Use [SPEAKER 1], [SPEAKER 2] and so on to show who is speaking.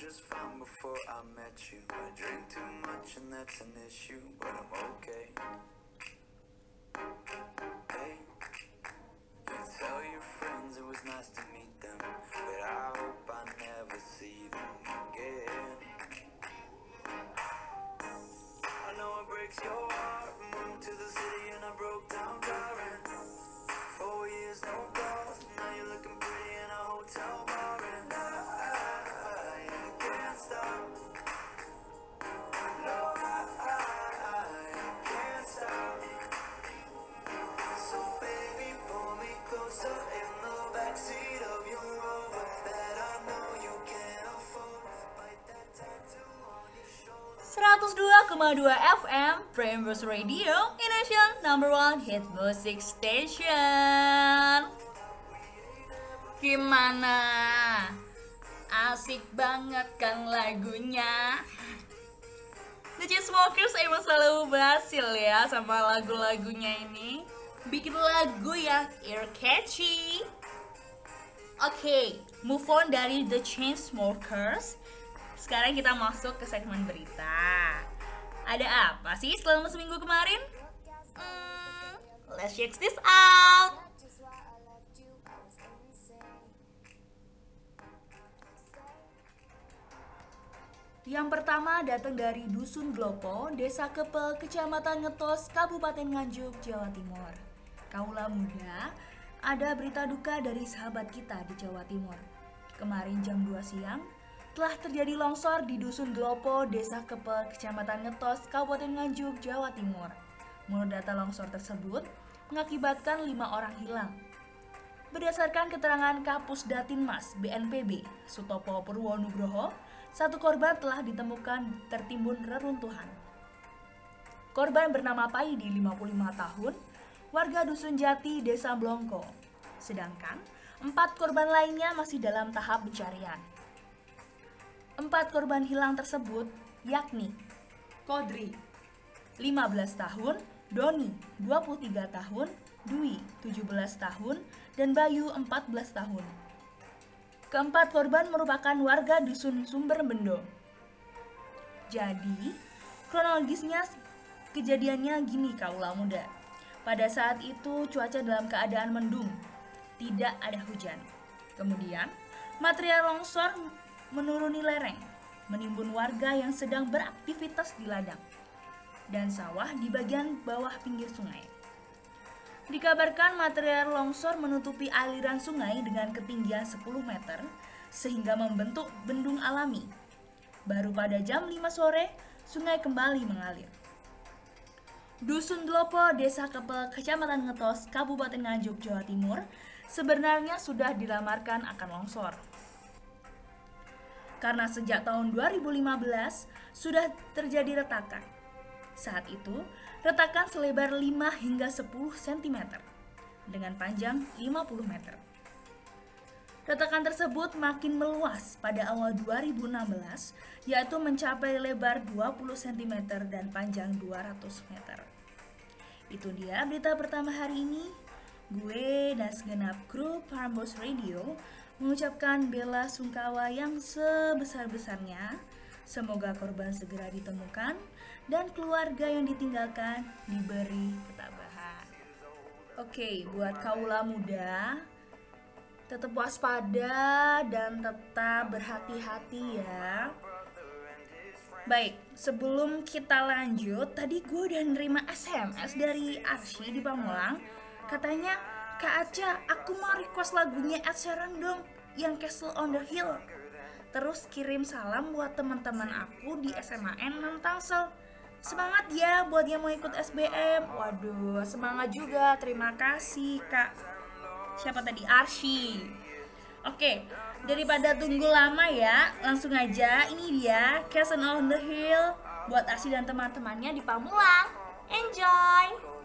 [SPEAKER 1] just fine before I met you. I drink too much and that's an issue, but I'm okay. Hey, you tell your friends it was nice to meet them, but I hope I never see them again. I know it breaks your
[SPEAKER 2] 102,2 FM Prambors Radio Indonesia number one hit music station. Gimana? Asik banget kan lagunya? The Chainsmokers emang selalu berhasil ya sama lagu-lagunya ini. Bikin lagu yang ear catchy. Oke, move on dari The Chainsmokers sekarang kita masuk ke segmen berita. Ada apa sih selama seminggu kemarin? Hmm, let's check this out. Yang pertama datang dari Dusun Glopo, Desa Kepel, Kecamatan Ngetos, Kabupaten Nganjuk, Jawa Timur. Kaula muda, ada berita duka dari sahabat kita di Jawa Timur. Kemarin jam 2 siang, telah terjadi longsor di Dusun Glopo, Desa Kepel, Kecamatan Ngetos, Kabupaten Nganjuk, Jawa Timur. Menurut data longsor tersebut, mengakibatkan lima orang hilang. Berdasarkan keterangan Kapus Datinmas BNPB, Sutopo Purwonugroho, satu korban telah ditemukan tertimbun reruntuhan. Korban bernama Paidi, 55 tahun, warga Dusun Jati, Desa Blongko. Sedangkan empat korban lainnya masih dalam tahap pencarian. Empat korban hilang tersebut yakni Kodri 15 tahun, Doni 23 tahun, Dwi 17 tahun, dan Bayu 14 tahun. Keempat korban merupakan warga dusun Sumber Bendo. Jadi, kronologisnya kejadiannya gini kaula muda. Pada saat itu cuaca dalam keadaan mendung, tidak ada hujan. Kemudian, material longsor menuruni lereng, menimbun warga yang sedang beraktivitas di ladang dan sawah di bagian bawah pinggir sungai. Dikabarkan material longsor menutupi aliran sungai dengan ketinggian 10 meter sehingga membentuk bendung alami. Baru pada jam 5 sore, sungai kembali mengalir. Dusun Dlopo, Desa Kepel, Kecamatan Ngetos, Kabupaten Nganjuk, Jawa Timur, sebenarnya sudah dilamarkan akan longsor. Karena sejak tahun 2015 sudah terjadi retakan. Saat itu, retakan selebar 5 hingga 10 cm dengan panjang 50 meter. Retakan tersebut makin meluas pada awal 2016, yaitu mencapai lebar 20 cm dan panjang 200 meter. Itu dia berita pertama hari ini. Gue dan segenap kru Parambos Radio mengucapkan bela sungkawa yang sebesar-besarnya. Semoga korban segera ditemukan dan keluarga yang ditinggalkan diberi ketabahan. Oke, buat kaula muda, tetap waspada dan tetap berhati-hati ya. Baik, sebelum kita lanjut, tadi gue udah nerima SMS dari Arsy di Pamulang. Katanya, Kak Aca, aku mau request lagunya Ed Sheeran dong, yang Castle on the Hill. Terus kirim salam buat teman-teman aku di SMAN 6 Tangsel. Semangat ya buat yang mau ikut SBM. Waduh, semangat juga. Terima kasih, Kak. Siapa tadi? Arsy. Oke, daripada tunggu lama ya, langsung aja ini dia Castle on the Hill buat Arsy dan teman-temannya di Pamulang. Enjoy!